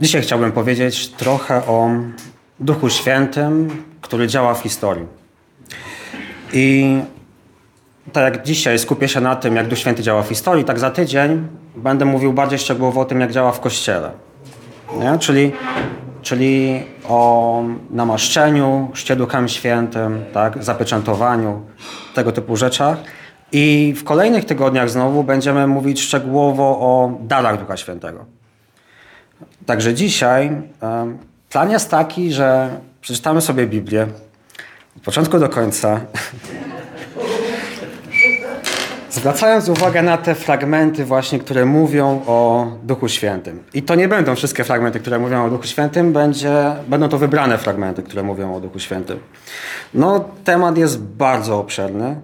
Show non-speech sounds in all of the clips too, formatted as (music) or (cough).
Dzisiaj chciałbym powiedzieć trochę o Duchu Świętym, który działa w historii. I tak jak dzisiaj skupię się na tym, jak Duch Święty działa w historii, tak za tydzień będę mówił bardziej szczegółowo o tym, jak działa w Kościele. Nie? Czyli, czyli o namaszczeniu, chrzcie Duchem Świętym, tak? zapieczętowaniu, tego typu rzeczach. I w kolejnych tygodniach znowu będziemy mówić szczegółowo o darach Ducha Świętego. Także dzisiaj plan jest taki, że przeczytamy sobie Biblię od początku do końca. (laughs) Zwracając uwagę na te fragmenty właśnie, które mówią o Duchu Świętym. I to nie będą wszystkie fragmenty, które mówią o Duchu Świętym, będzie, będą to wybrane fragmenty, które mówią o Duchu Świętym. No, temat jest bardzo obszerny.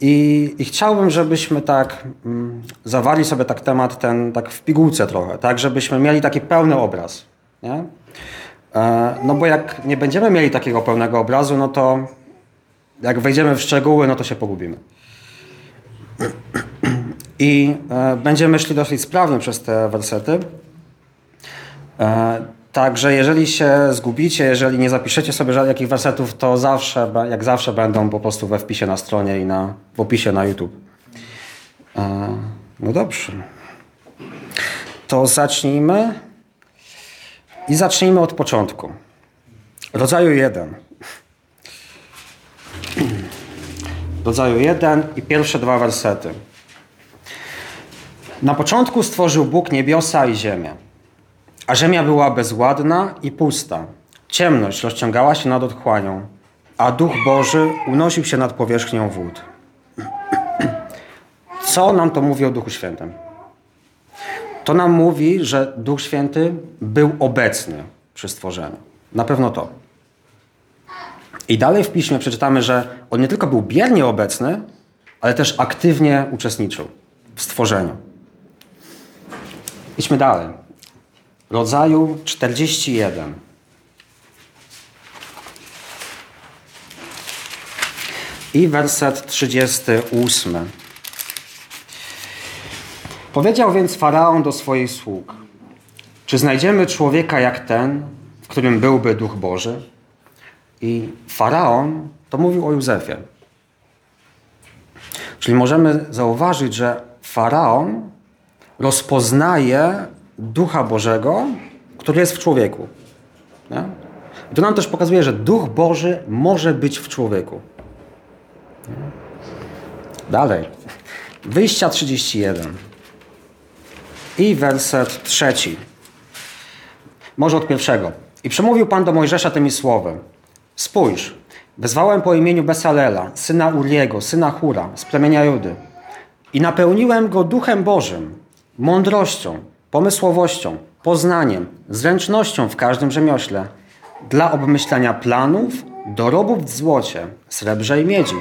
I, I, chciałbym, żebyśmy tak mm, zawarli sobie tak temat ten tak w pigułce trochę, tak, żebyśmy mieli taki pełny obraz. Nie? E, no bo jak nie będziemy mieli takiego pełnego obrazu, no to jak wejdziemy w szczegóły, no to się pogubimy. I e, będziemy szli dosyć sprawnie przez te wersety. E, Także jeżeli się zgubicie, jeżeli nie zapiszecie sobie żadnych wersetów, to zawsze, jak zawsze będą po prostu we wpisie na stronie i na, w opisie na YouTube. E, no dobrze. To zacznijmy. I zacznijmy od początku. Rodzaju jeden. Rodzaju jeden i pierwsze dwa wersety. Na początku stworzył Bóg niebiosa i ziemię. A ziemia była bezładna i pusta. Ciemność rozciągała się nad otchłanią, a Duch Boży unosił się nad powierzchnią wód. (clears throat) Co nam to mówi o Duchu Świętym? To nam mówi, że Duch Święty był obecny przy stworzeniu. Na pewno to. I dalej w piśmie przeczytamy, że on nie tylko był biernie obecny, ale też aktywnie uczestniczył w stworzeniu. Idźmy dalej rodzaju 41. I werset 38. Powiedział więc faraon do swoich sług: Czy znajdziemy człowieka jak ten, w którym byłby duch Boży? I faraon to mówił o Józefie. Czyli możemy zauważyć, że faraon rozpoznaje Ducha Bożego, który jest w człowieku. Nie? I to nam też pokazuje, że Duch Boży może być w człowieku. Dalej. Wyjścia 31. I werset trzeci. Może od pierwszego. I przemówił Pan do Mojżesza tymi słowy. Spójrz, wezwałem po imieniu Besalela, syna Uriego, syna Hura, z plemienia Judy. I napełniłem go Duchem Bożym, mądrością, pomysłowością, poznaniem, zręcznością w każdym rzemiośle, dla obmyślania planów, dorobów w złocie, srebrze i miedzi,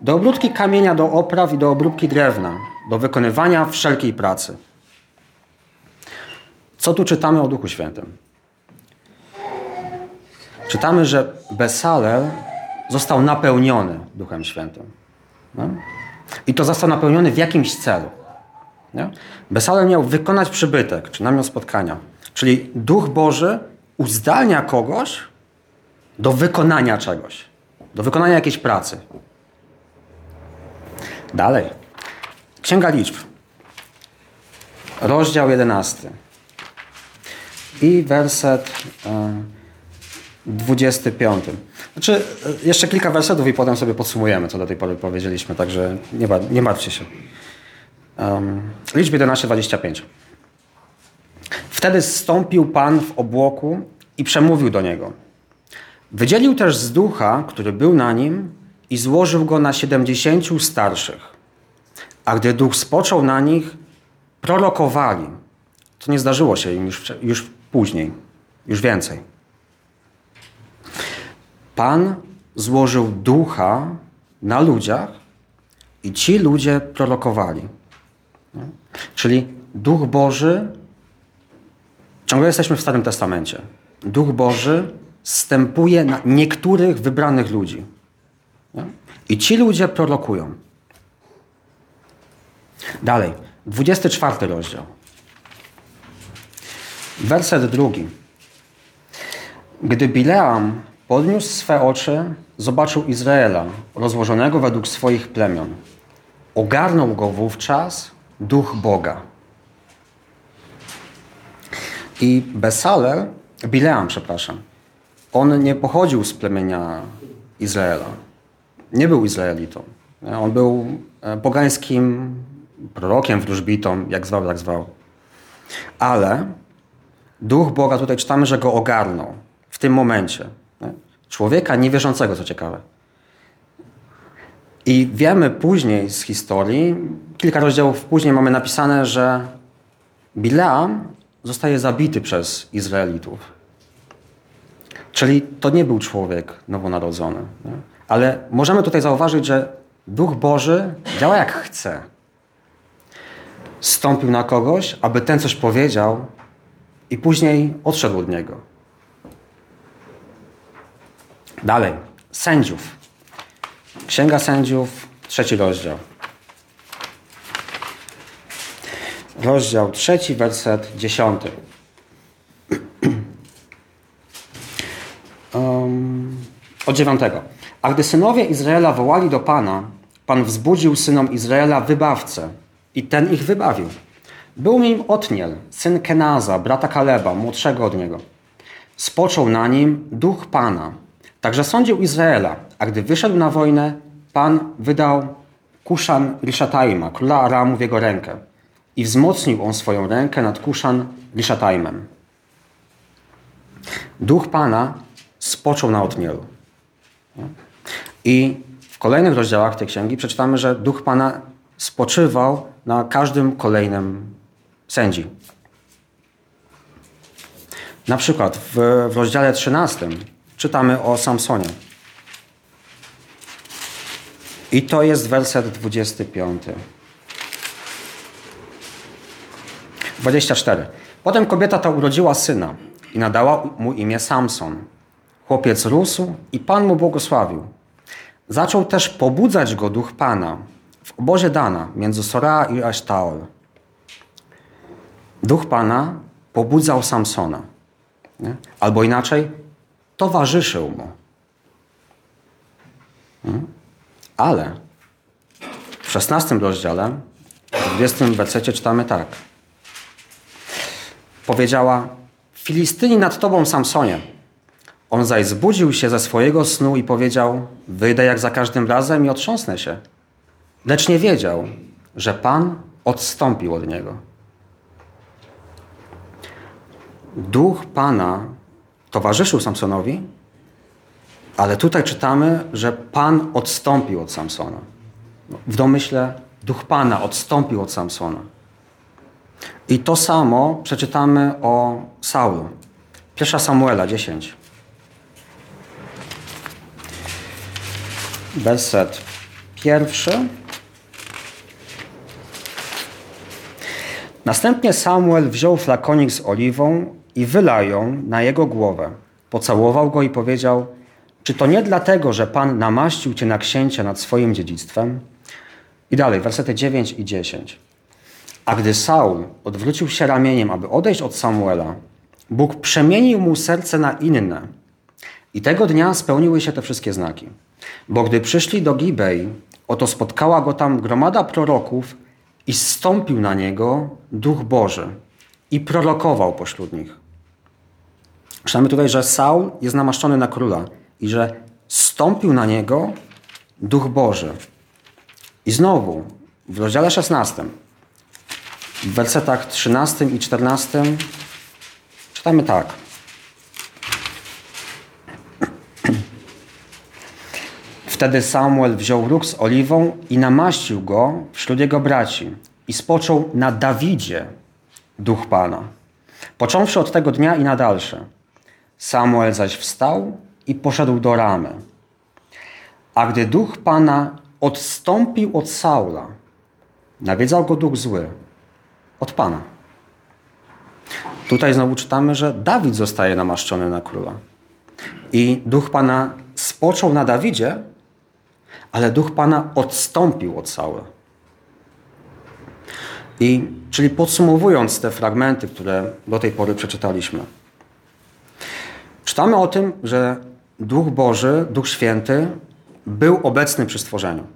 do obróbki kamienia do opraw i do obróbki drewna, do wykonywania wszelkiej pracy. Co tu czytamy o Duchu Świętym? Czytamy, że Besalel został napełniony Duchem Świętym. No? I to został napełniony w jakimś celu. Nie? Besalel miał wykonać przybytek, czy namiot spotkania. Czyli Duch Boży uzdalnia kogoś do wykonania czegoś, do wykonania jakiejś pracy. Dalej. Księga Liczb. Rozdział 11. I werset 25. E, znaczy, e, jeszcze kilka wersetów i potem sobie podsumujemy, co do tej pory powiedzieliśmy, także nie, nie martwcie się. Um, liczby 11:25. Wtedy zstąpił Pan w obłoku i przemówił do niego. Wydzielił też z ducha, który był na nim, i złożył go na siedemdziesięciu starszych. A gdy duch spoczął na nich, prorokowali. To nie zdarzyło się im już, już później, już więcej. Pan złożył ducha na ludziach i ci ludzie prorokowali. Czyli Duch Boży, ciągle jesteśmy w Starym Testamencie. Duch Boży stępuje na niektórych wybranych ludzi. I ci ludzie prorokują. Dalej, 24 rozdział. Werset drugi. Gdy Bileam podniósł swe oczy, zobaczył Izraela rozłożonego według swoich plemion. Ogarnął go wówczas duch Boga. I Besalel, Bileam, przepraszam, on nie pochodził z plemienia Izraela. Nie był Izraelitą. On był e, pogańskim prorokiem, wróżbitą, jak zwał, jak zwał. Ale duch Boga, tutaj czytamy, że go ogarnął w tym momencie. Człowieka niewierzącego, co ciekawe. I wiemy później z historii, kilka rozdziałów później mamy napisane, że Bileam zostaje zabity przez Izraelitów. Czyli to nie był człowiek nowonarodzony. Nie? Ale możemy tutaj zauważyć, że Duch Boży działa jak chce. Stąpił na kogoś, aby ten coś powiedział i później odszedł od niego. Dalej. Sędziów. Księga Sędziów, trzeci rozdział. Rozdział trzeci, werset dziesiąty. (clears throat) Um, od dziewiątego. A gdy synowie Izraela wołali do Pana, Pan wzbudził synom Izraela wybawcę i ten ich wybawił. Był nim Otniel, syn Kenaza, brata Kaleba, młodszego od niego. Spoczął na nim duch Pana. Także sądził Izraela, a gdy wyszedł na wojnę, Pan wydał Kuszan Rishataima, króla Aramu w jego rękę i wzmocnił on swoją rękę nad Kuszan Rishataimem. Duch Pana spoczął na Otnielu. I w kolejnych rozdziałach tej księgi przeczytamy, że Duch Pana spoczywał na każdym kolejnym sędzi. Na przykład w, w rozdziale 13 czytamy o Samsonie. I to jest werset 25. 24. Potem kobieta ta urodziła syna i nadała mu imię Samson. Chłopiec rósł i Pan mu błogosławił. Zaczął też pobudzać go duch Pana w obozie Dana między Soraa i Esztaol. Duch Pana pobudzał Samsona. Nie? Albo inaczej, towarzyszył mu. Hmm? Ale w 16 rozdziale, w 20 wersecie czytamy tak. Powiedziała, Filistyni nad tobą, Samsonie. On zaś zbudził się ze swojego snu i powiedział, wyjdę jak za każdym razem i otrząsnę się. Lecz nie wiedział, że Pan odstąpił od niego. Duch Pana towarzyszył Samsonowi, ale tutaj czytamy, że Pan odstąpił od Samsona. W domyśle Duch Pana odstąpił od Samsona. I to samo przeczytamy o Saulu. Pierwsza Samuela 10. Werset pierwszy. Następnie Samuel wziął flakonik z oliwą i wylał ją na jego głowę. Pocałował go i powiedział: Czy to nie dlatego, że Pan namaścił cię na księcia nad swoim dziedzictwem? I dalej, wersety 9 i 10. A gdy Saul odwrócił się ramieniem, aby odejść od Samuela, Bóg przemienił mu serce na inne. I tego dnia spełniły się te wszystkie znaki. Bo gdy przyszli do Gibei, oto spotkała go tam gromada proroków i zstąpił na niego Duch Boży i prorokował pośród nich. Czytamy tutaj, że Saul jest namaszczony na króla i że stąpił na niego Duch Boży. I znowu w rozdziale 16, w wersetach 13 i 14 czytamy tak. (clears throat) Wtedy Samuel wziął róg z oliwą i namaścił go wśród jego braci i spoczął na Dawidzie duch Pana. Począwszy od tego dnia i na dalsze. Samuel zaś wstał i poszedł do ramy. A gdy duch Pana odstąpił od Saula, nawiedzał go duch zły od Pana. Tutaj znowu czytamy, że Dawid zostaje namaszczony na króla. I duch Pana spoczął na Dawidzie, ale duch Pana odstąpił od Saula. I, czyli podsumowując te fragmenty, które do tej pory przeczytaliśmy, czytamy o tym, że Duch Boży, Duch Święty był obecny przy stworzeniu.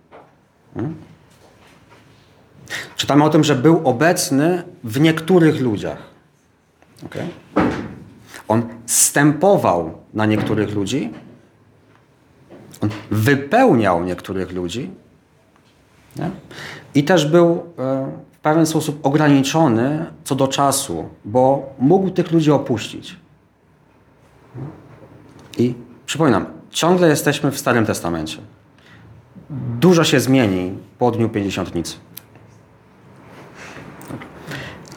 Czytamy o tym, że był obecny w niektórych ludziach. Okay? On stępował na niektórych ludzi, on wypełniał niektórych ludzi nie? i też był e, w pewien sposób ograniczony co do czasu, bo mógł tych ludzi opuścić. I przypominam, ciągle jesteśmy w Starym Testamencie. Dużo się zmieni po Dniu Pięćdziesiątnicy.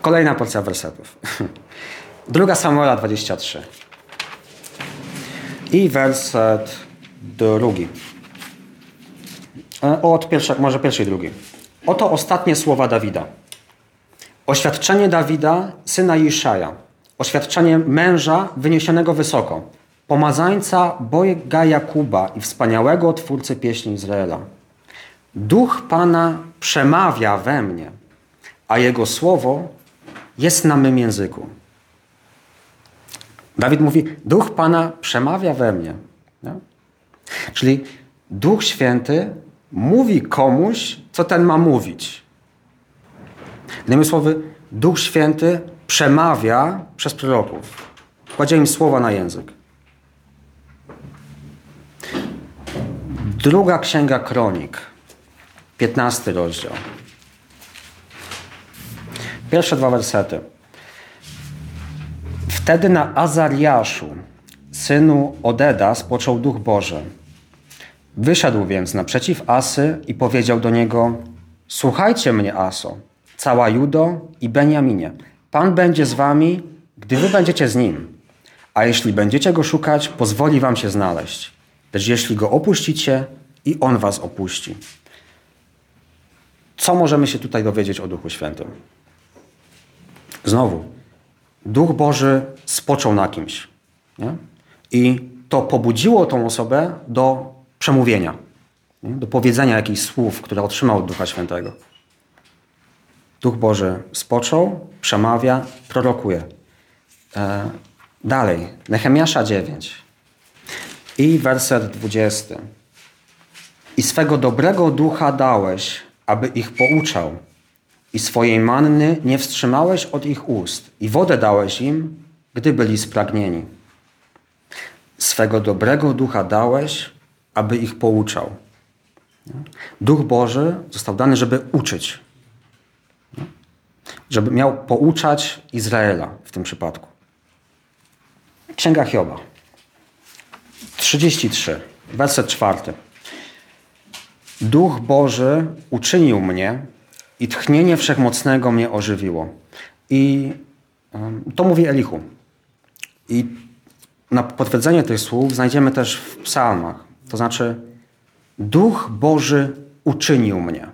Kolejna porcja wersetów. Druga Samuela 23. I werset drugi. E, od pierwszej, może pierwszej, drugi. Oto ostatnie słowa Dawida. Oświadczenie Dawida, syna Iszaja. Oświadczenie męża wyniesionego wysoko. Pomazańca Bojga Jakuba i wspaniałego twórcy pieśni Izraela. Duch Pana przemawia we mnie, a Jego słowo jest na mym języku. Dawid mówi, Duch Pana przemawia we mnie. Nie? Czyli Duch Święty mówi komuś, co ten ma mówić. Innymi słowy, Duch Święty przemawia przez proroków. Kładzie im słowa na język. Druga Księga Kronik, 15 rozdział. Pierwsze dwa wersety. Wtedy na Azariaszu, synu Odeda, spoczął Duch Boży. Wyszedł więc naprzeciw Asy i powiedział do niego: Słuchajcie mnie, Aso, cała Judo i Beniaminie. Pan będzie z wami, gdy wy będziecie z nim. A jeśli będziecie go szukać, pozwoli wam się znaleźć. Lecz jeśli go opuścicie, i on was opuści. Co możemy się tutaj dowiedzieć o Duchu Świętym? Znowu, Duch Boży spoczął na kimś. Nie? I to pobudziło tą osobę do przemówienia, nie? do powiedzenia jakichś słów, które otrzymał od Ducha Świętego. Duch Boży spoczął, przemawia, prorokuje. E, dalej, Nehemiasza 9 i werset 20. I swego dobrego ducha dałeś, aby ich pouczał, i swojej manny nie wstrzymałeś od ich ust, i wodę dałeś im, gdy byli spragnieni. Swego dobrego ducha dałeś, aby ich pouczał. Duch Boży został dany, żeby uczyć. Żeby miał pouczać Izraela w tym przypadku. Księga Hioba. 33, werset czwarty. Duch Boży uczynił mnie i tchnienie wszechmocnego mnie ożywiło. I to mówi Elichu. I na potwierdzenie tych słów znajdziemy też w psalmach. To znaczy, Duch Boży uczynił mnie.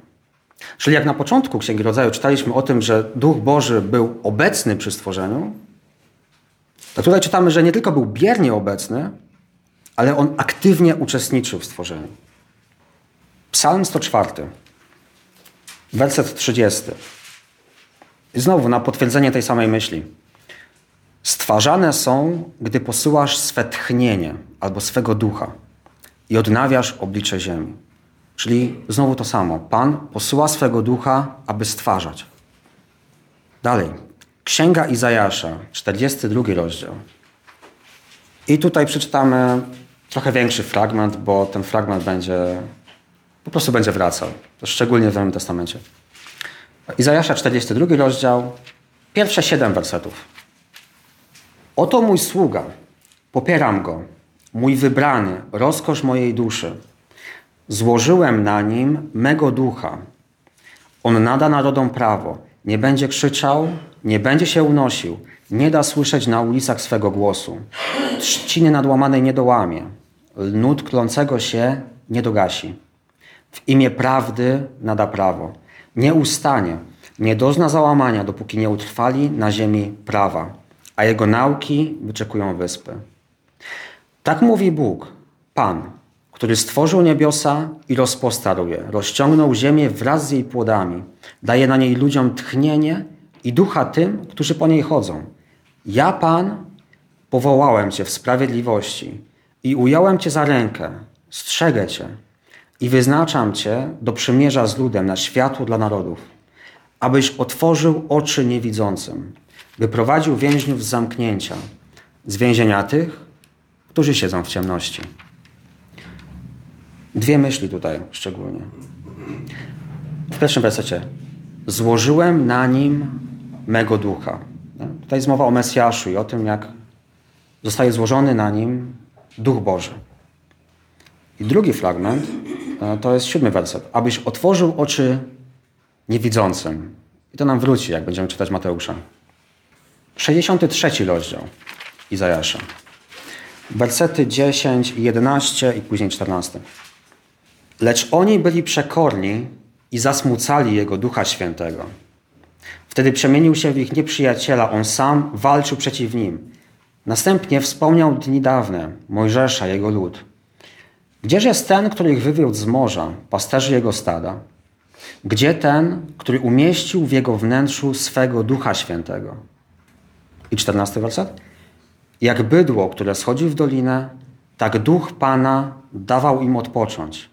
Czyli jak na początku Księgi Rodzaju czytaliśmy o tym, że Duch Boży był obecny przy stworzeniu, to tutaj czytamy, że nie tylko był biernie obecny, ale on aktywnie uczestniczył w stworzeniu. Psalm 104, werset 30. I znowu na potwierdzenie tej samej myśli. Stwarzane są, gdy posyłasz swe tchnienie albo swego ducha i odnawiasz oblicze ziemi. Czyli znowu to samo. Pan posyła swego ducha, aby stwarzać. Dalej. Księga Izajasza, 42 rozdział. I tutaj przeczytamy trochę większy fragment, bo ten fragment będzie po prostu będzie wracał. Szczególnie w Nowym Testamencie. Izajasza 42 rozdział, pierwsze siedem wersetów. Oto mój sługa, popieram go, mój wybrany, rozkosz mojej duszy. Złożyłem na nim mego ducha. On nada narodom prawo, nie będzie krzyczał, nie będzie się unosił, nie da słyszeć na ulicach swego głosu. Trzciny nadłamanej nie dołamie, lnut klącego się nie dogasi. W imię prawdy nada prawo. Nie ustanie, nie dozna załamania, dopóki nie utrwali na ziemi prawa, a jego nauki wyczekują wyspy. Tak mówi Bóg, Pan, który stworzył niebiosa i rozpostarł je, rozciągnął ziemię wraz z jej płodami, daje na niej ludziom tchnienie i ducha tym, którzy po niej chodzą. Ja, Pan, powołałem Cię w sprawiedliwości i ująłem Cię za rękę, strzegę Cię i wyznaczam Cię do przymierza z ludem na światło dla narodów, abyś otworzył oczy niewidzącym, by prowadził więźniów z zamknięcia, z więzienia tych, którzy siedzą w ciemności. Dwie myśli tutaj szczególnie. W pierwszym wersecie. Złożyłem na nim mego ducha. Tutaj jest mowa o Mesjaszu i o tym, jak zostaje złożony na nim Duch Boży. I drugi fragment e, to jest siódmy werset. Abyś otworzył oczy niewidzącym. I to nam wróci, jak będziemy czytać Mateusza. 63 rozdział Izajasza. Wersety 10 i 11 i później 14. Lecz oni byli przekorni i zasmucali Jego Ducha Świętego. Wtedy przemienił się w ich nieprzyjaciela, on sam walczył przeciw nim. Następnie wspomniał dni dawne, Mojżesza, jego lud. Gdzież jest ten, który ich wywiódł z morza, pasterzy jego stada? Gdzie ten, który umieścił w jego wnętrzu swego Ducha Świętego? I czternasty werset. Jak bydło, które schodzi w dolinę, tak Duch Pana dawał im odpocząć.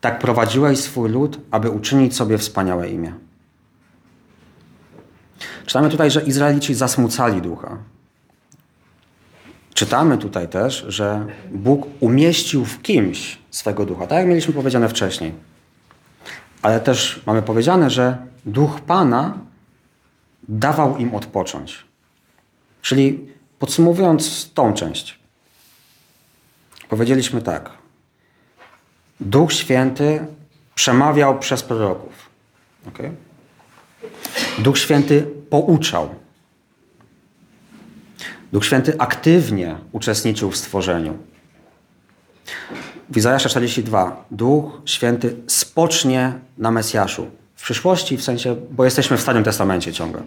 Tak prowadziłeś swój lud, aby uczynić sobie wspaniałe imię. Czytamy tutaj, że Izraelici zasmucali ducha. Czytamy tutaj też, że Bóg umieścił w kimś swego ducha, tak jak mieliśmy powiedziane wcześniej. Ale też mamy powiedziane, że duch Pana dawał im odpocząć. Czyli podsumowując tą część, powiedzieliśmy tak. Duch Święty przemawiał przez proroków. Okay? Duch Święty pouczał. Duch Święty aktywnie uczestniczył w stworzeniu. W Izajasza 42 Duch Święty spocznie na Mesjaszu. W przyszłości, w sensie, bo jesteśmy w Starym Testamencie ciągle.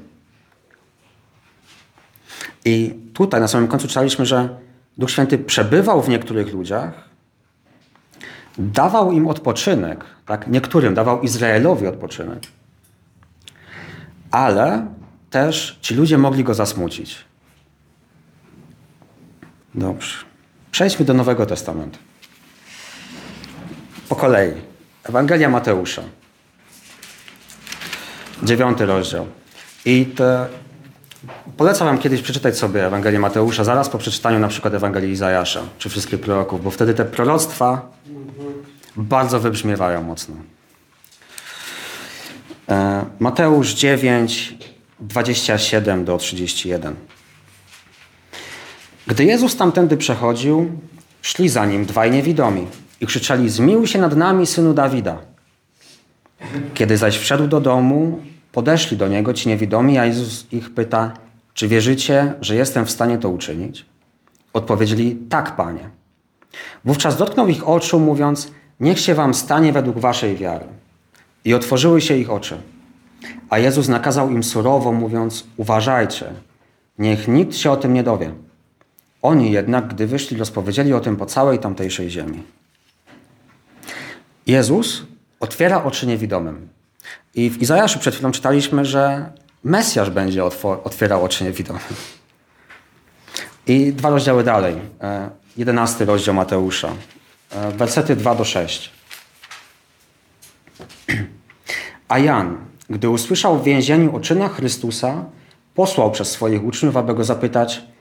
I tutaj na samym końcu czytaliśmy, że Duch Święty przebywał w niektórych ludziach, dawał im odpoczynek, tak? niektórym dawał Izraelowi odpoczynek, ale też ci ludzie mogli go zasmucić. Dobrze. Przejdźmy do Nowego Testamentu. Po kolei. Ewangelia Mateusza. Dziewiąty rozdział. I te... polecam wam kiedyś przeczytać sobie Ewangelię Mateusza zaraz po przeczytaniu na przykład Ewangelii Izajasza, czy wszystkich proroków, bo wtedy te proroctwa bardzo wybrzmiewają mocno. E, Mateusz 9, 27 do 31. Gdy Jezus tamtędy przechodził, szli za nim dwaj niewidomi i krzyczeli: Zmiłuj się nad nami, synu Dawida. Kiedy zaś wszedł do domu, podeszli do niego ci niewidomi, a Jezus ich pyta: Czy wierzycie, że jestem w stanie to uczynić? Odpowiedzieli: Tak, panie. Wówczas dotknął ich oczu, mówiąc: Niech się wam stanie według waszej wiary. I otworzyły się ich oczy. A Jezus nakazał im surowo, mówiąc: Uważajcie, niech nikt się o tym nie dowie. Oni jednak, gdy wyszli, rozpowiedzieli o tym po całej tamtejszej ziemi. Jezus otwiera oczy niewidomym. I w Izajaszu przed chwilą czytaliśmy, że Mesjasz będzie otwierał oczy niewidomym. I dwa rozdziały dalej. E, jedenasty rozdział Mateusza. E, wersety 2 do 6. (clears throat) A Jan, gdy usłyszał w więzieniu o czynach Chrystusa, posłał przez swoich uczniów, aby go zapytać,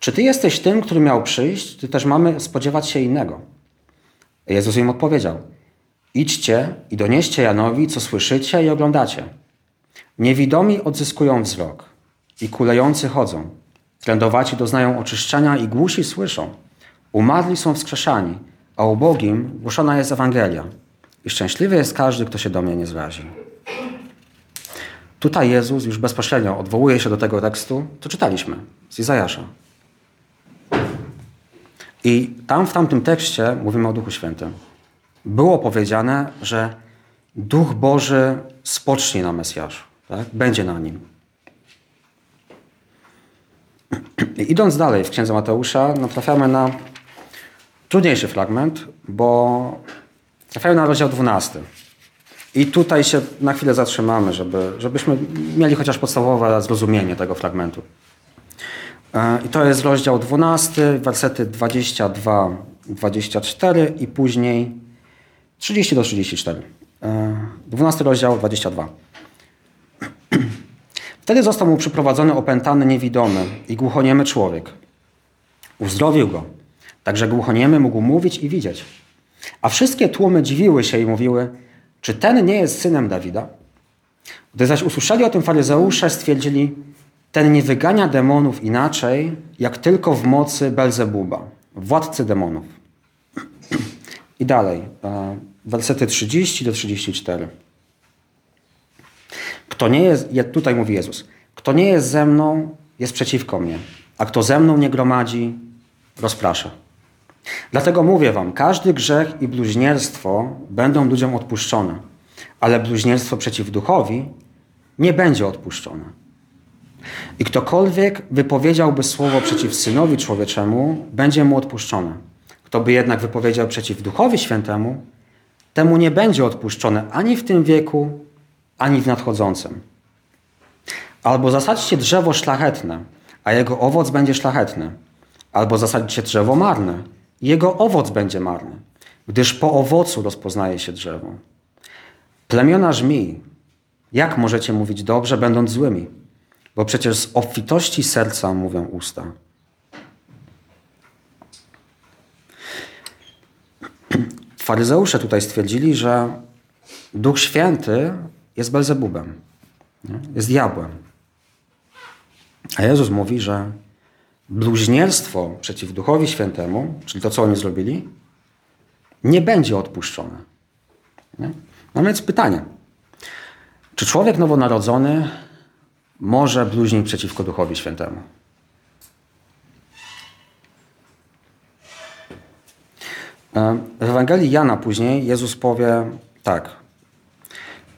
czy ty jesteś tym, który miał przyjść, czy też mamy spodziewać się innego? Jezus im odpowiedział, idźcie i donieście Janowi, co słyszycie i oglądacie. Niewidomi odzyskują wzrok i kulejący chodzą. Trędowaci doznają oczyszczenia i głusi słyszą. Umarli są wskrzeszani, a ubogim głoszona jest Ewangelia. I szczęśliwy jest każdy, kto się do mnie nie zrazi. Tutaj Jezus już bezpośrednio odwołuje się do tego tekstu, co czytaliśmy z Izajasza. I tam w tamtym tekście mówimy o Duchu Świętym. Było powiedziane, że Duch Boży spocznie na Mesjaszu, tak? będzie na nim. I idąc dalej w księdze Mateusza, natrafiamy na trudniejszy fragment, bo trafiają na rozdział 12. I tutaj się na chwilę zatrzymamy, żeby, żebyśmy mieli chociaż podstawowe zrozumienie tego fragmentu. E, I to jest rozdział 12, wersety 22, 24 i później 30 do 34. 12 e, rozdział 22. (clears throat) Wtedy został mu przyprowadzony opętany niewidomy i głuchoniemy człowiek. Uzdrowił go, także głuchoniemy mógł mówić i widzieć. A wszystkie tłumy dziwiły się i mówiły, czy ten nie jest synem Dawida? Gdy zaś usłyszeli o tym faryzeusze, stwierdzili, ten nie wygania demonów inaczej, jak tylko w mocy Belzebuba, władcy demonów. I dalej, e, wersety 30 do 34. Kto nie jest, tutaj mówi Jezus, kto nie jest ze mną, jest przeciwko mnie, a kto ze mną nie gromadzi, rozprasza. Dlatego mówię wam, każdy grzech i bluźnierstwo będą ludziom odpuszczone, ale bluźnierstwo przeciw duchowi nie będzie odpuszczone. I ktokolwiek wypowiedziałby słowo przeciw Synowi Człowieczemu, będzie mu odpuszczone. Kto by jednak wypowiedział przeciw Duchowi Świętemu, temu nie będzie odpuszczone ani w tym wieku, ani w nadchodzącym. Albo zasadźcie drzewo szlachetne, a jego owoc będzie szlachetny. Albo zasadźcie drzewo marne, jego owoc będzie marny, gdyż po owocu rozpoznaje się drzewo. Plemiona żmij, jak możecie mówić dobrze, będąc złymi? Bo przecież z obfitości serca mówią usta. Faryzeusze tutaj stwierdzili, że Duch Święty jest Belzebubem, jest diabłem. A Jezus mówi, że bluźnierstwo przeciw Duchowi Świętemu, czyli to, co oni zrobili, nie będzie odpuszczone. Nie? No więc pytanie. Czy człowiek nowonarodzony może bluźnić przeciwko Duchowi Świętemu? E, w Ewangelii Jana później Jezus powie tak.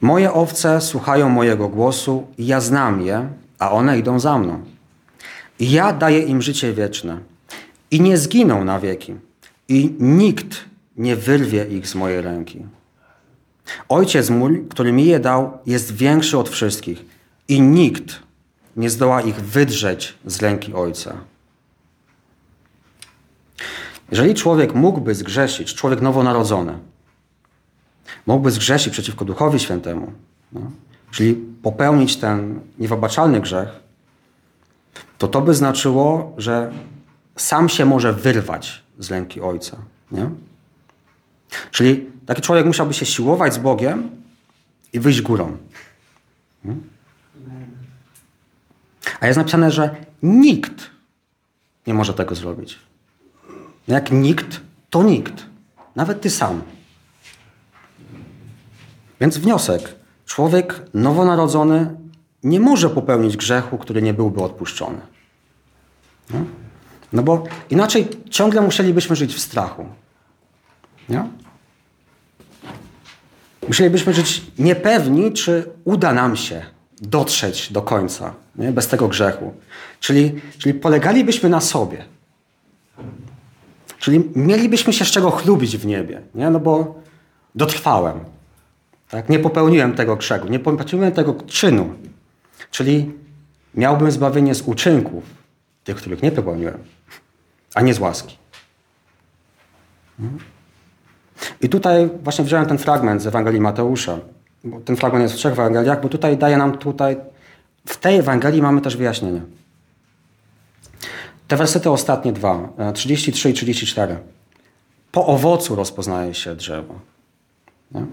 Moje owce słuchają mojego głosu i ja znam je, a one idą za mną. Ja daję im życie wieczne i nie zginą na wieki i nikt nie wyrwie ich z mojej ręki. Ojciec mój, który mi je dał, jest większy od wszystkich i nikt nie zdoła ich wydrzeć z ręki Ojca. Jeżeli człowiek mógłby zgrzeszyć, człowiek nowonarodzony, mógłby zgrzeszyć przeciwko Duchowi Świętemu, no, czyli popełnić ten niewybaczalny grzech, to to by znaczyło, że sam się może wyrwać z ręki Ojca. Nie? Czyli taki człowiek musiałby się siłować z Bogiem i wyjść górą. Nie? A jest napisane, że nikt nie może tego zrobić. Jak nikt, to nikt. Nawet ty sam. Więc wniosek. Człowiek nowonarodzony nie może popełnić grzechu, który nie byłby odpuszczony. No, bo inaczej ciągle musielibyśmy żyć w strachu. Nie? Musielibyśmy żyć niepewni, czy uda nam się dotrzeć do końca nie? bez tego grzechu. Czyli, czyli polegalibyśmy na sobie. Czyli mielibyśmy się z czego chlubić w niebie, nie? no bo dotrwałem. Tak? Nie popełniłem tego grzechu, nie popełniłem tego czynu. Czyli miałbym zbawienie z uczynków, tych, których nie popełniłem, a nie z łaski. I tutaj właśnie wziąłem ten fragment z Ewangelii Mateusza. Bo ten fragment jest w trzech Ewangeliach, bo tutaj daje nam tutaj, w tej Ewangelii mamy też wyjaśnienie. Te wersety ostatnie dwa, 33 e, i 34. Po owocu rozpoznaje się drzewo. Nie?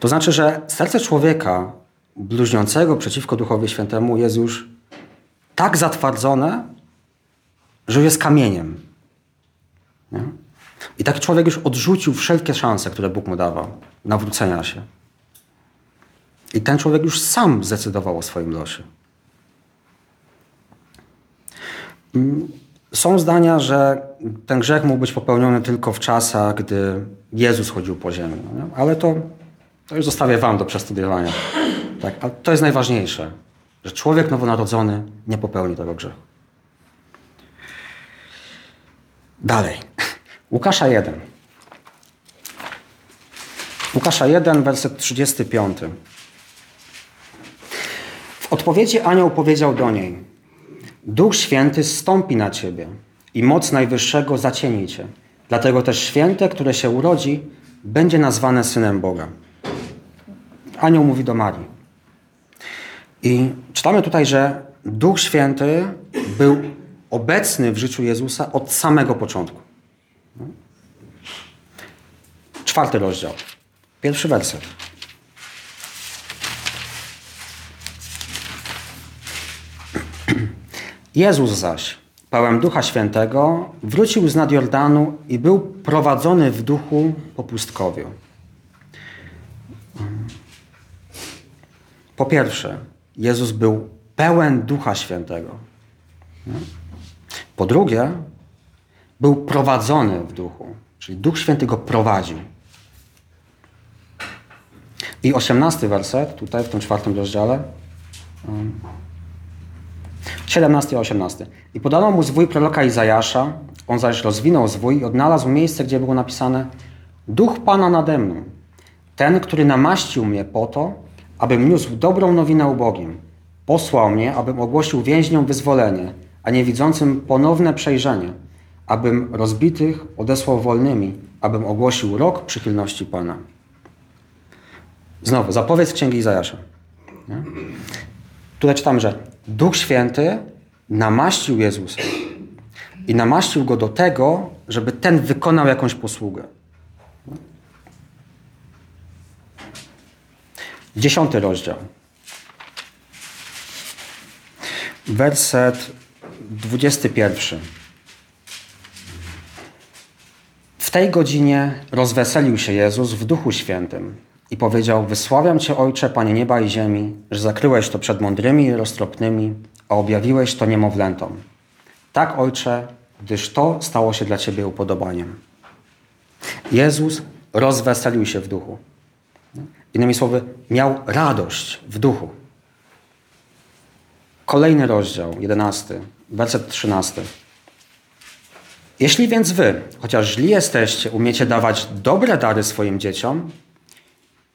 To znaczy, że serce człowieka bluźniącego przeciwko Duchowi Świętemu jest już tak zatwardzone, że jest kamieniem. Nie? I taki człowiek już odrzucił wszelkie szanse, które Bóg mu dawał, nawrócenia się. I ten człowiek już sam zdecydował o swoim losie. Mm, są zdania, że ten grzech mógł być popełniony tylko w czasach, gdy Jezus chodził po ziemi. No ale to, to już zostawię wam do przestudiowania. Tak? A to jest najważniejsze, że człowiek nowonarodzony nie popełni tego grzechu. Dalej. Łukasza 1. Łukasza 1, werset 35. Odpowiedzi anioł powiedział do niej: Duch Święty zstąpi na ciebie i moc Najwyższego zacieni cię. Dlatego też święte, które się urodzi, będzie nazwane synem Boga. Anioł mówi do Marii. I czytamy tutaj, że Duch Święty był obecny w życiu Jezusa od samego początku. Czwarty rozdział, pierwszy werset. Jezus zaś, pełen Ducha Świętego, wrócił z nad Jordanu i był prowadzony w duchu po pustkowiu. Po pierwsze, Jezus był pełen Ducha Świętego. Po drugie, był prowadzony w duchu, czyli Duch Święty go prowadził. I osiemnasty werset, tutaj w tym czwartym rozdziale, 17 i 18. I podano mu zwój proroka Izajasza, on zaś rozwinął zwój i odnalazł miejsce, gdzie było napisane Duch Pana nade mną, ten, który namaścił mnie po to, abym niósł dobrą nowinę ubogim. Posłał mnie, abym ogłosił więźniom wyzwolenie, a niewidzącym ponowne przejrzenie, abym rozbitych odesłał wolnymi, abym ogłosił rok przychylności Pana. Znowu, zapowiedź Księgi Izajasza. Nie? Tutaj czytam, że Duch Święty namaścił Jezusa i namaścił Go do tego, żeby ten wykonał jakąś posługę. Dziesiąty rozdział. Werset dwudziesty pierwszy. W tej godzinie rozweselił się Jezus w Duchu Świętym i powiedział: Wysławiam Cię, Ojcze, Panie nieba i ziemi, że zakryłeś to przed mądrymi i roztropnymi, a objawiłeś to niemowlętom. Tak, Ojcze, gdyż to stało się dla Ciebie upodobaniem. Jezus rozweselił się w duchu. Innymi słowy, miał radość w duchu. Kolejny rozdział, jedenasty, werset trzynasty. Jeśli więc wy, chociaż źli jesteście, umiecie dawać dobre dary swoim dzieciom,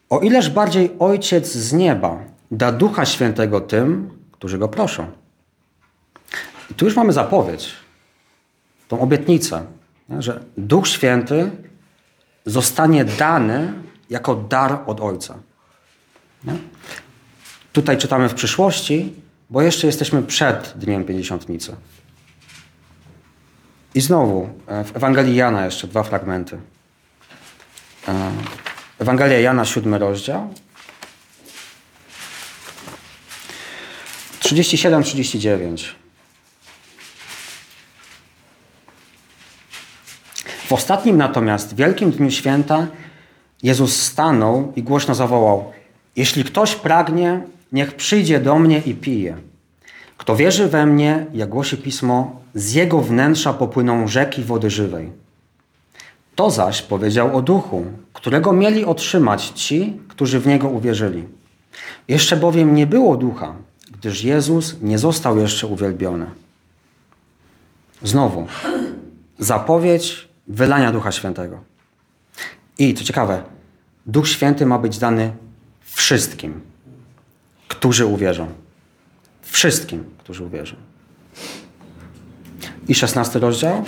o ileż bardziej Ojciec z nieba da Ducha Świętego tym, którzy Go proszą. I tu już mamy zapowiedź, tą obietnicę, że Duch Święty zostanie dany jako dar od Ojca. Tutaj czytamy w przyszłości, bo jeszcze jesteśmy przed Dniem Pięćdziesiątnicy. I znowu e, w Ewangelii Jana jeszcze dwa fragmenty. Ewangelia Jana, siódmy rozdział. 37-39. W ostatnim natomiast wielkim dniu święta Jezus stanął i głośno zawołał: Jeśli ktoś pragnie, niech przyjdzie do mnie i pije. Kto wierzy we mnie, jak głosi pismo, z jego wnętrza popłyną rzeki wody żywej. To zaś powiedział o duchu, którego mieli otrzymać ci, którzy w niego uwierzyli. Jeszcze bowiem nie było ducha, gdyż Jezus nie został jeszcze uwielbiony. Znowu, zapowiedź wylania Ducha Świętego. I co ciekawe, Duch Święty ma być dany wszystkim, którzy uwierzą. Wszystkim, którzy uwierzą. I szesnasty rozdział,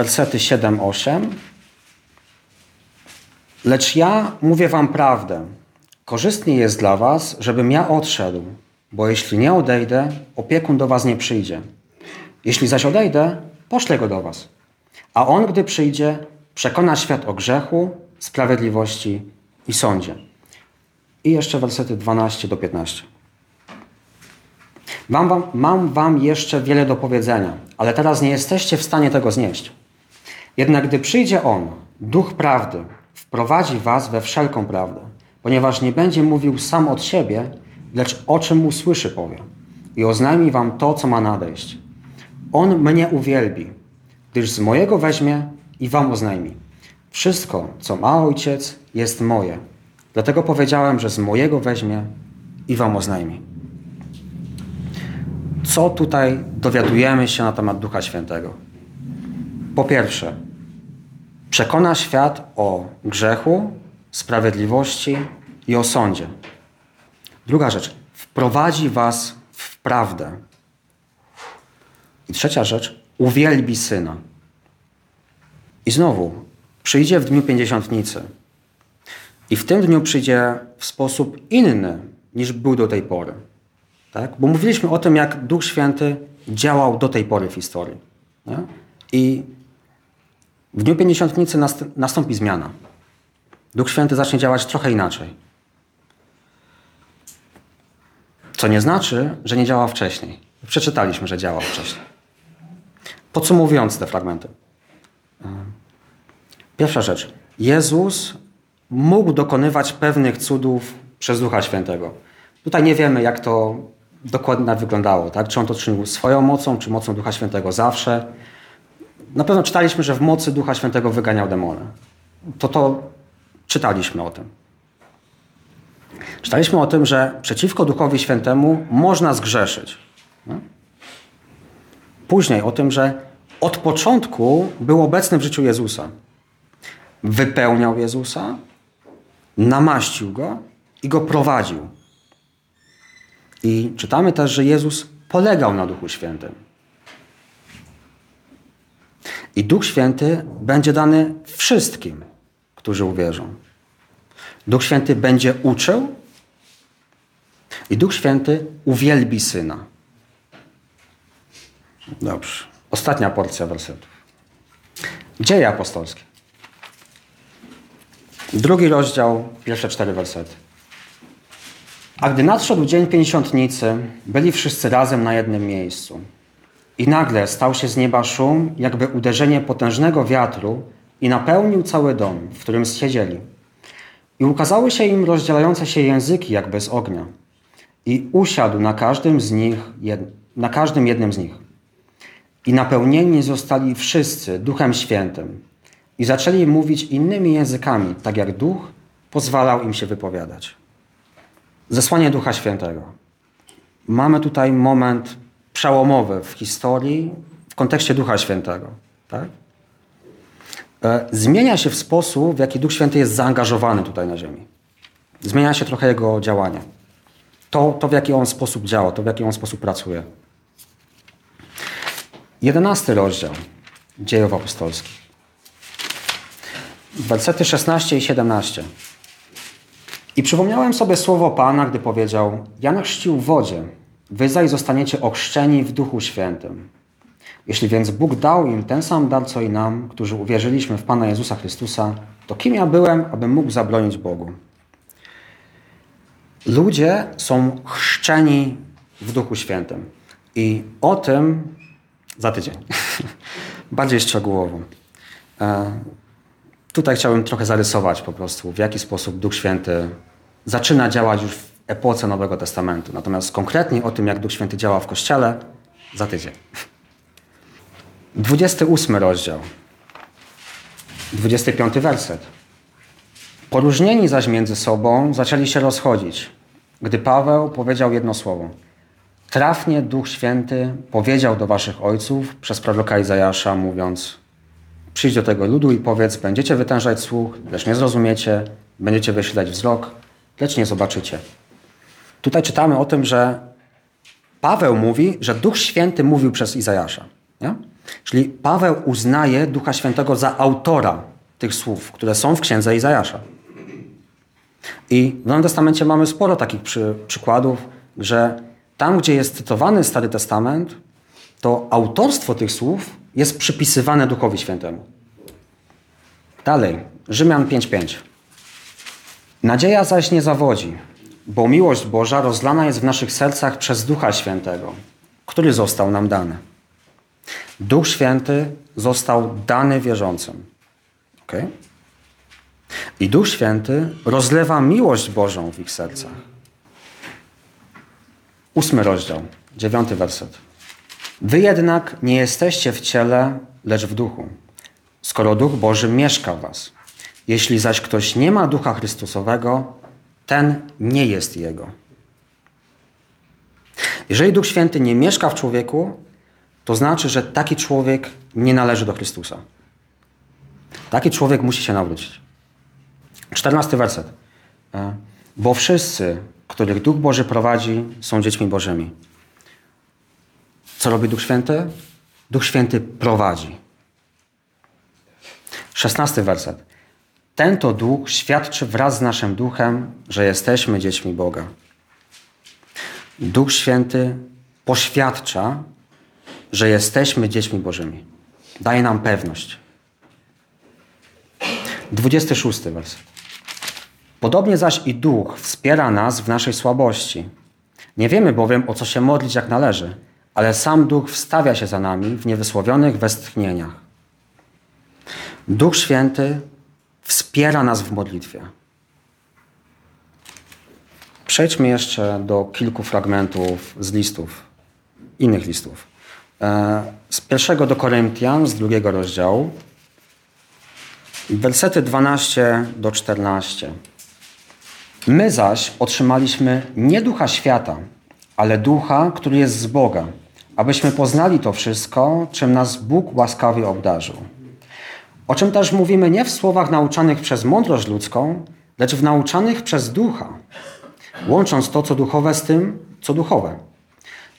wersety 7-8. Lecz ja mówię wam prawdę. Korzystnie jest dla was, żebym ja odszedł, bo jeśli nie odejdę, opiekun do was nie przyjdzie. Jeśli zaś odejdę, poślę go do was. A on, gdy przyjdzie, przekona świat o grzechu, sprawiedliwości i sądzie. I jeszcze wersety 12 do 15. Mam wam, mam wam jeszcze wiele do powiedzenia, ale teraz nie jesteście w stanie tego znieść. Jednak gdy przyjdzie On, Duch Prawdy, wprowadzi was we wszelką prawdę, ponieważ nie będzie mówił sam od siebie, lecz o czym usłyszy powie i oznajmi wam to, co ma nadejść. On mnie uwielbi, gdyż z mojego weźmie i wam oznajmi. Wszystko, co ma Ojciec, jest moje. Dlatego powiedziałem, że z mojego weźmie i wam oznajmi. Co tutaj dowiadujemy się na temat Ducha Świętego? Po pierwsze, Przekona świat o grzechu, sprawiedliwości i o sądzie. Druga rzecz. Wprowadzi was w prawdę. I trzecia rzecz. Uwielbi Syna. I znowu, przyjdzie w dniu pięćdziesiątnicy. I w tym dniu przyjdzie w sposób inny niż był do tej pory. Tak? Bo mówiliśmy o tym, jak Duch Święty działał do tej pory w historii. Nie? I w dniu pięćdziesiątnicy nastąpi zmiana. Duch Święty zacznie działać trochę inaczej. Co nie znaczy, że nie działa wcześniej. Przeczytaliśmy, że działał wcześniej. Podsumowując te fragmenty. Pierwsza rzecz. Jezus mógł dokonywać pewnych cudów przez Ducha Świętego. Tutaj nie wiemy, jak to dokładnie wyglądało. Tak? Czy on to czynił swoją mocą, czy mocą Ducha Świętego zawsze. Na pewno czytaliśmy, że w mocy Ducha Świętego wyganiał demony. To to czytaliśmy o tym. Czytaliśmy o tym, że przeciwko Duchowi Świętemu można zgrzeszyć. Później o tym, że od początku był obecny w życiu Jezusa. Wypełniał Jezusa, namaścił go i go prowadził. I czytamy też, że Jezus polegał na Duchu Świętym. I Duch Święty będzie dany wszystkim, którzy uwierzą. Duch Święty będzie uczył i Duch Święty uwielbi Syna. Dobrze. Ostatnia porcja wersetów. Dzieje apostolskie. Drugi rozdział, pierwsze cztery wersety. A gdy nadszedł dzień pięćdziesiątnicy, byli wszyscy razem na jednym miejscu. I nagle stał się z nieba szum, jakby uderzenie potężnego wiatru i napełnił cały dom, w którym siedzieli. I ukazały się im rozdzielające się języki jakby z ognia. I usiadł na każdym z nich, na każdym jednym z nich. I napełnieni zostali wszyscy Duchem Świętym. I zaczęli mówić innymi językami, tak jak Duch pozwalał im się wypowiadać. Zesłanie Ducha Świętego. Mamy tutaj moment przełomowy w historii w kontekście Ducha Świętego. Tak? E, zmienia się w sposób, w jaki Duch Święty jest zaangażowany tutaj na ziemi. Zmienia się trochę jego działanie. To, to w jaki on sposób działa, to w jaki on sposób pracuje. Jedenasty rozdział dziejów apostolskich. Wersety 16 i 17. I przypomniałem sobie słowo Pana, gdy powiedział: Jan chrzcił w wodzie, wy zaś zostaniecie ochrzczeni w Duchu Świętym. Jeśli więc Bóg dał im ten sam dar, co i nam, którzy uwierzyliśmy w Pana Jezusa Chrystusa, to kim ja byłem, abym mógł zabronić Bogu? Ludzie są chrzczeni w Duchu Świętym. I o tym za tydzień. (laughs) Bardziej szczegółowo. E, tutaj chciałbym trochę zarysować po prostu, w jaki sposób Duch Święty zaczyna działać już w epoce Nowego Testamentu. Natomiast konkretnie o tym, jak Duch Święty działa w Kościele, za tydzień. 28 rozdział, 25 werset. Poróżnieni zaś między sobą zaczęli się rozchodzić, gdy Paweł powiedział jedno słowo. Trafnie Duch Święty powiedział do waszych ojców przez proroka Izajasza, mówiąc Przyjdź do tego ludu i powiedz, będziecie wytężać słuch, lecz nie zrozumiecie, będziecie wyśleć wzrok, lecz nie zobaczycie. Tutaj czytamy o tym, że Paweł mówi, że Duch Święty mówił przez Izajasza. Nie? Czyli Paweł uznaje Ducha Świętego za autora tych słów, które są w księdze Izajasza. I w Nowym Testamencie mamy sporo takich przy, przykładów, że tam, gdzie jest cytowany Stary Testament, to autorstwo tych słów jest przypisywane Duchowi Świętemu. Dalej, Rzymian 5:5. Nadzieja zaś nie zawodzi, bo miłość Boża rozlana jest w naszych sercach przez Ducha Świętego, który został nam dany. Duch Święty został dany wierzącym. Okay? I Duch Święty rozlewa miłość Bożą w ich sercach. Ósmy rozdział, dziewiąty werset. Wy jednak nie jesteście w ciele, lecz w duchu, skoro Duch Boży mieszka w was. Jeśli zaś ktoś nie ma Ducha Chrystusowego, ten nie jest Jego. Jeżeli Duch Święty nie mieszka w człowieku, to znaczy, że taki człowiek nie należy do Chrystusa. Taki człowiek musi się nawrócić. Czternasty werset. E, Bo wszyscy, których Duch Boży prowadzi, są dziećmi Bożymi. Co robi Duch Święty? Duch Święty prowadzi. Szesnasty werset. Ten to duch świadczy wraz z naszym duchem, że jesteśmy dziećmi Boga. Duch Święty poświadcza, że jesteśmy dziećmi Bożymi. Daje nam pewność. 26 werset. Podobnie zaś i duch wspiera nas w naszej słabości. Nie wiemy bowiem, o co się modlić jak należy, ale sam duch wstawia się za nami w niewysłowionych westchnieniach. Duch Święty wspiera nas w modlitwie. Przejdźmy jeszcze do kilku fragmentów z listów, innych listów. E, z pierwszego do Koryntian, z drugiego rozdziału, wersety 12 do 14. My zaś otrzymaliśmy nie ducha świata, ale ducha, który jest z Boga, abyśmy poznali to wszystko, czym nas Bóg łaskawie obdarzył. O czym też mówimy nie w słowach nauczanych przez mądrość ludzką, lecz w nauczanych przez ducha, łącząc to, co duchowe, z tym, co duchowe.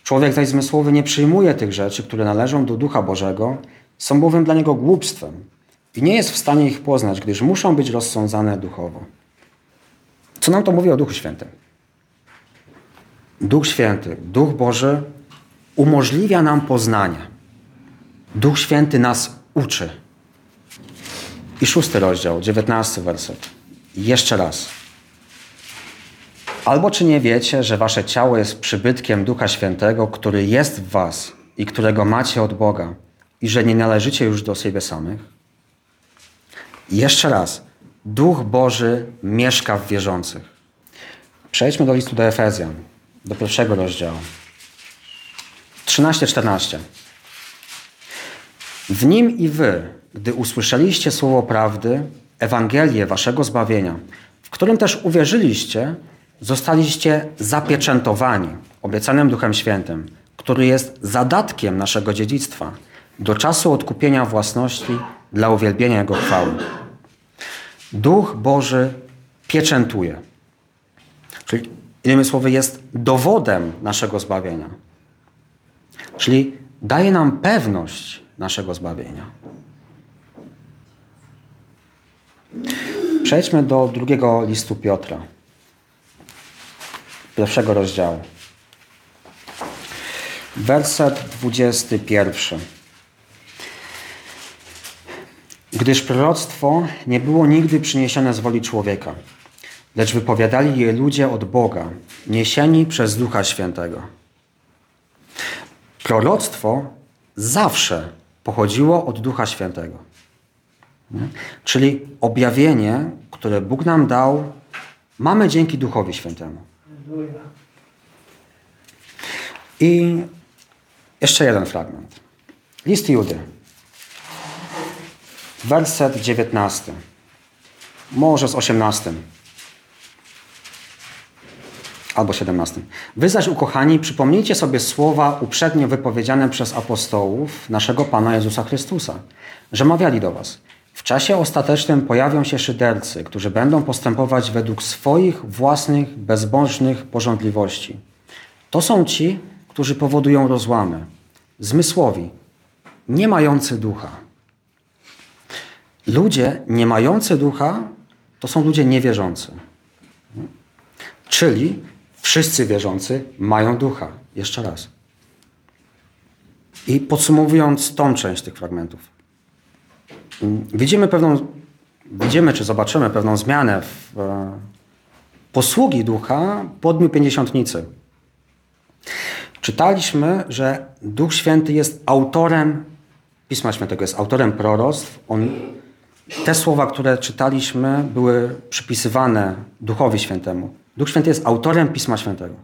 Człowiek zaś zmysłowy nie przyjmuje tych rzeczy, które należą do ducha Bożego, są bowiem dla niego głupstwem i nie jest w stanie ich poznać, gdyż muszą być rozsądzane duchowo. Co nam to mówi o Duchu Świętym? Duch Święty, Duch Boży umożliwia nam poznanie. Duch Święty nas uczy. I szósty rozdział, dziewiętnasty werset. Jeszcze raz. Albo czy nie wiecie, że wasze ciało jest przybytkiem Ducha Świętego, który jest w was i którego macie od Boga i że nie należycie już do siebie samych? Jeszcze raz. Duch Boży mieszka w wierzących. Przejdźmy do listu do Efezjan, do pierwszego rozdziału. 13-14. W nim i wy, gdy usłyszeliście słowo prawdy, Ewangelię waszego zbawienia, w którym też uwierzyliście, zostaliście zapieczętowani obiecanym Duchem Świętym, który jest zadatkiem naszego dziedzictwa do czasu odkupienia własności dla uwielbienia Jego chwały. Duch Boży pieczętuje. Czyli innymi słowy jest dowodem naszego zbawienia. Czyli daje nam pewność naszego zbawienia. Przejdźmy do drugiego listu Piotra, pierwszego rozdziału. Werset 21. Gdyż proroctwo nie było nigdy przyniesione z woli człowieka, lecz wypowiadali je ludzie od Boga, niesieni przez Ducha Świętego. Proroctwo zawsze pochodziło od Ducha Świętego. Czyli objawienie, które Bóg nam dał, mamy dzięki Duchowi Świętemu. I jeszcze jeden fragment. List Judy. Werset 19. Może z 18. Albo 17. Wy zaś, ukochani, przypomnijcie sobie słowa uprzednio wypowiedziane przez apostołów naszego Pana Jezusa Chrystusa, że mawiali do was. W czasie ostatecznym pojawią się szydercy, którzy będą postępować według swoich własnych, bezbożnych porządliwości. To są ci, którzy powodują rozłamy, zmysłowi, nie mający ducha. Ludzie nie mający ducha to są ludzie niewierzący. Czyli wszyscy wierzący mają ducha. Jeszcze raz. I podsumowując tą część tych fragmentów. Widzimy pewną, widzimy czy zobaczymy pewną zmianę w e, posługi ducha po Dniu Pięćdziesiątnicy. Czytaliśmy, że Duch Święty jest autorem Pisma Świętego, jest autorem proroctw. On te słowa, które czytaliśmy, były przypisywane Duchowi Świętemu. Duch Święty jest autorem Pisma Świętego.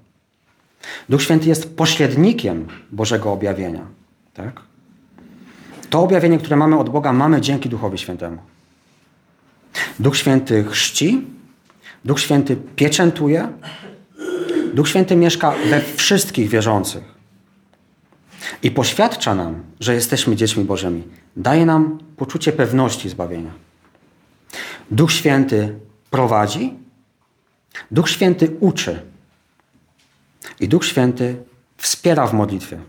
Duch Święty jest pośrednikiem Bożego objawienia. Tak? To objawienie, które mamy od Boga, mamy dzięki Duchowi Świętemu. Duch Święty chrzci, Duch Święty pieczętuje, Duch Święty mieszka we wszystkich wierzących i poświadcza nam, że jesteśmy dziećmi Bożymi. Daje nam poczucie pewności zbawienia. Duch Święty prowadzi, Duch Święty uczy i Duch Święty wspiera w modlitwie.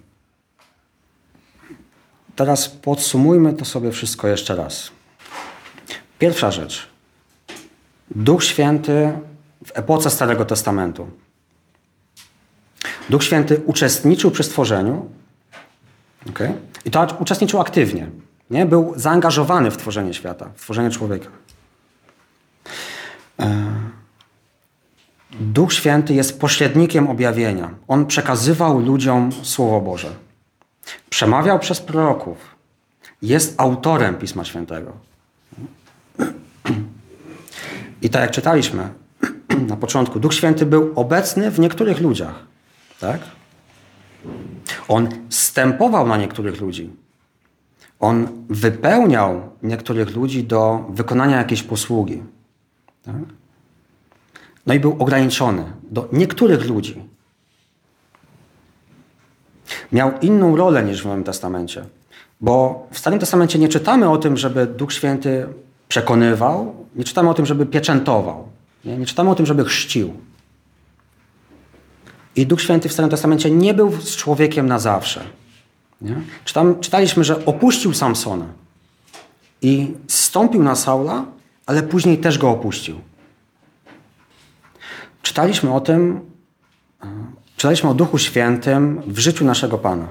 Teraz podsumujmy to sobie wszystko jeszcze raz. Pierwsza rzecz. Duch Święty w epoce Starego Testamentu. Duch Święty uczestniczył przy stworzeniu okay? i to uczestniczył aktywnie. Nie? Był zaangażowany w tworzenie świata, w tworzenie człowieka. E, Duch Święty jest pośrednikiem objawienia. On przekazywał ludziom Słowo Boże. Przemawiał przez proroków. Jest autorem Pisma Świętego. I tak jak czytaliśmy na początku, Duch Święty był obecny w niektórych ludziach. Tak? On stępował na niektórych ludzi. On wypełniał niektórych ludzi do wykonania jakiejś posługi. Tak? No i był ograniczony do niektórych ludzi. Miał inną rolę niż w Nowym Testamencie. Bo w Starym Testamencie nie czytamy o tym, żeby Duch Święty przekonywał, nie czytamy o tym, żeby pieczętował, nie, nie czytamy o tym, żeby chrzcił. I Duch Święty w Starym Testamencie nie był z człowiekiem na zawsze. Nie? Czytam, czytaliśmy, że opuścił Samsona i stąpił na Saula, ale później też go opuścił. Czytaliśmy o tym, czytaliśmy o Duchu Świętym w życiu naszego Pana.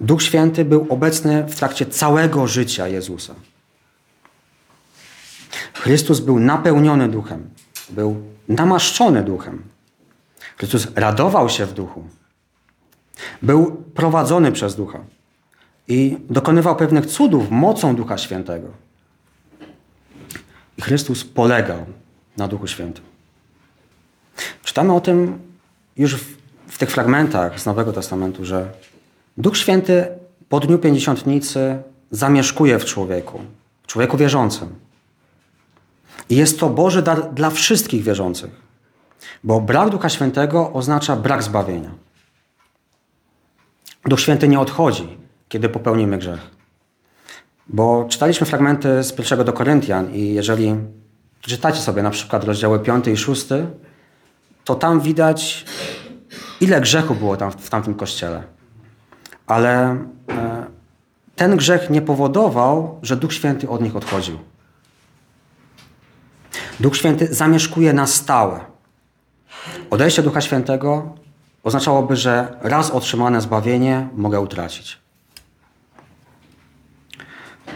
Duch Święty był obecny w trakcie całego życia Jezusa. Chrystus był napełniony duchem, był namaszczony duchem. Chrystus radował się w duchu. Był prowadzony przez ducha i dokonywał pewnych cudów mocą Ducha Świętego. I Chrystus polegał na Duchu Świętym. Czytamy o tym już w, w tych fragmentach z Nowego Testamentu, że Duch Święty po dniu pięćdziesiątnicy zamieszkuje w człowieku, w człowieku wierzącym. I jest to Boży dar dla wszystkich wierzących, bo brak Ducha Świętego oznacza brak zbawienia. Duch Święty nie odchodzi, kiedy popełnimy grzech. Bo czytaliśmy fragmenty z pierwszego do Koryntian i jeżeli czytacie sobie na przykład rozdziały 5 i 6, to tam widać, ile grzechu było tam w tamtym kościele. Ale e, ten grzech nie powodował, że Duch Święty od nich odchodził. Duch Święty zamieszkuje na stałe. Odejście Ducha Świętego oznaczałoby, że raz otrzymane zbawienie mogę utracić.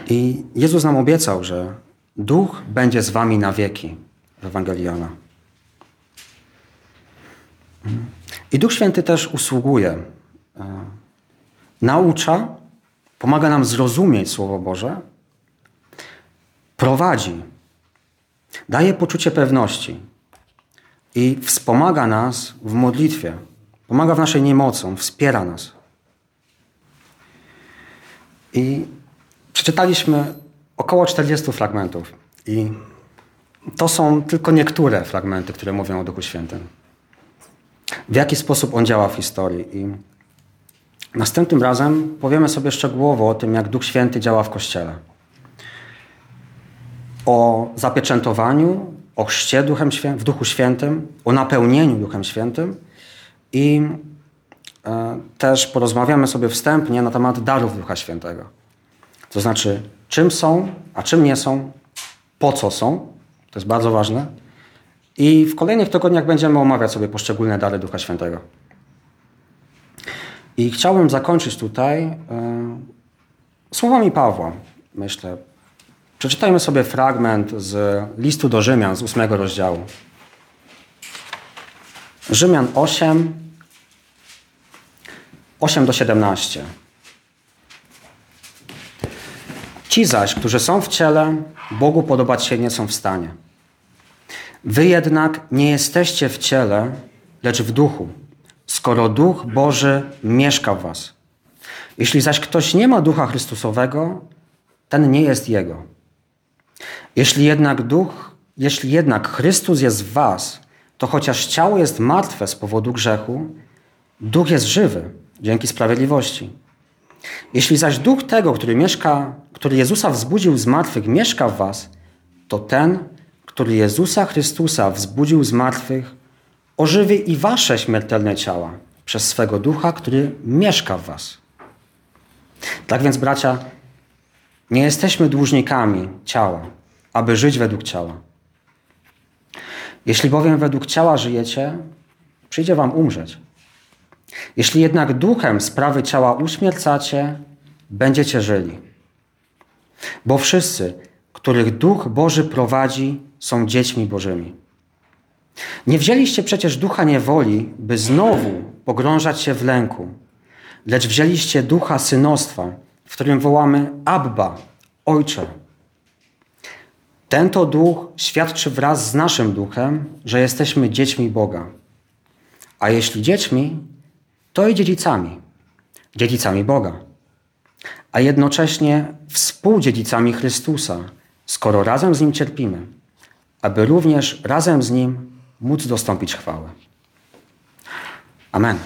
I Jezus nam obiecał, że Duch będzie z wami na wieki w Ewangelii Jana. I Duch Święty też usługuje. E, naucza, pomaga nam zrozumieć Słowo Boże, prowadzi, daje poczucie pewności i wspomaga nas w modlitwie, pomaga w naszej niemocą, wspiera nas. I przeczytaliśmy około 40 fragmentów i to są tylko niektóre fragmenty, które mówią o Duchu Świętym w jaki sposób on działa w historii. I następnym razem powiemy sobie szczegółowo o tym, jak Duch Święty działa w Kościele. O zapieczętowaniu, o chrzcie Duchem Świę w Duchu Świętym, o napełnieniu Duchem Świętym i e, też porozmawiamy sobie wstępnie na temat darów Ducha Świętego. To znaczy, czym są, a czym nie są, po co są, to jest bardzo ważne, i w kolejnych tygodniach będziemy omawiać sobie poszczególne dary Ducha Świętego. I chciałbym zakończyć tutaj yy, słowami Pawła, myślę. Przeczytajmy sobie fragment z listu do Rzymian z ósmego rozdziału. Rzymian 8, 8 do 17. Ci zaś, którzy są w ciele, Bogu podobać się nie są w stanie. Wy jednak nie jesteście w ciele, lecz w duchu, skoro duch Boży mieszka w was. Jeśli zaś ktoś nie ma ducha Chrystusowego, ten nie jest jego. Jeśli jednak duch, jeśli jednak Chrystus jest w was, to chociaż ciało jest martwe z powodu grzechu, duch jest żywy dzięki sprawiedliwości. Jeśli zaś duch tego, który mieszka, który Jezusa wzbudził z martwych, mieszka w was, to ten, który Jezusa Chrystusa wzbudził z martwych, ożywi i wasze śmiertelne ciała przez swego ducha, który mieszka w was. Tak więc, bracia, nie jesteśmy dłużnikami ciała, aby żyć według ciała. Jeśli bowiem według ciała żyjecie, przyjdzie wam umrzeć. Jeśli jednak duchem sprawy ciała uśmiercacie, będziecie żyli. Bo wszyscy, których duch Boży prowadzi, są dziećmi Bożymi. Nie wzięliście przecież ducha niewoli, by znowu pogrążać się w lęku, lecz wzięliście ducha synostwa, w którym wołamy Abba, Ojcze. Ten to duch świadczy wraz z naszym duchem, że jesteśmy dziećmi Boga. A jeśli dziećmi, to i dziedzicami, dziedzicami Boga, a jednocześnie współdziedzicami Chrystusa, skoro razem z Nim cierpimy, aby również razem z Nim móc dostąpić chwały. Amen.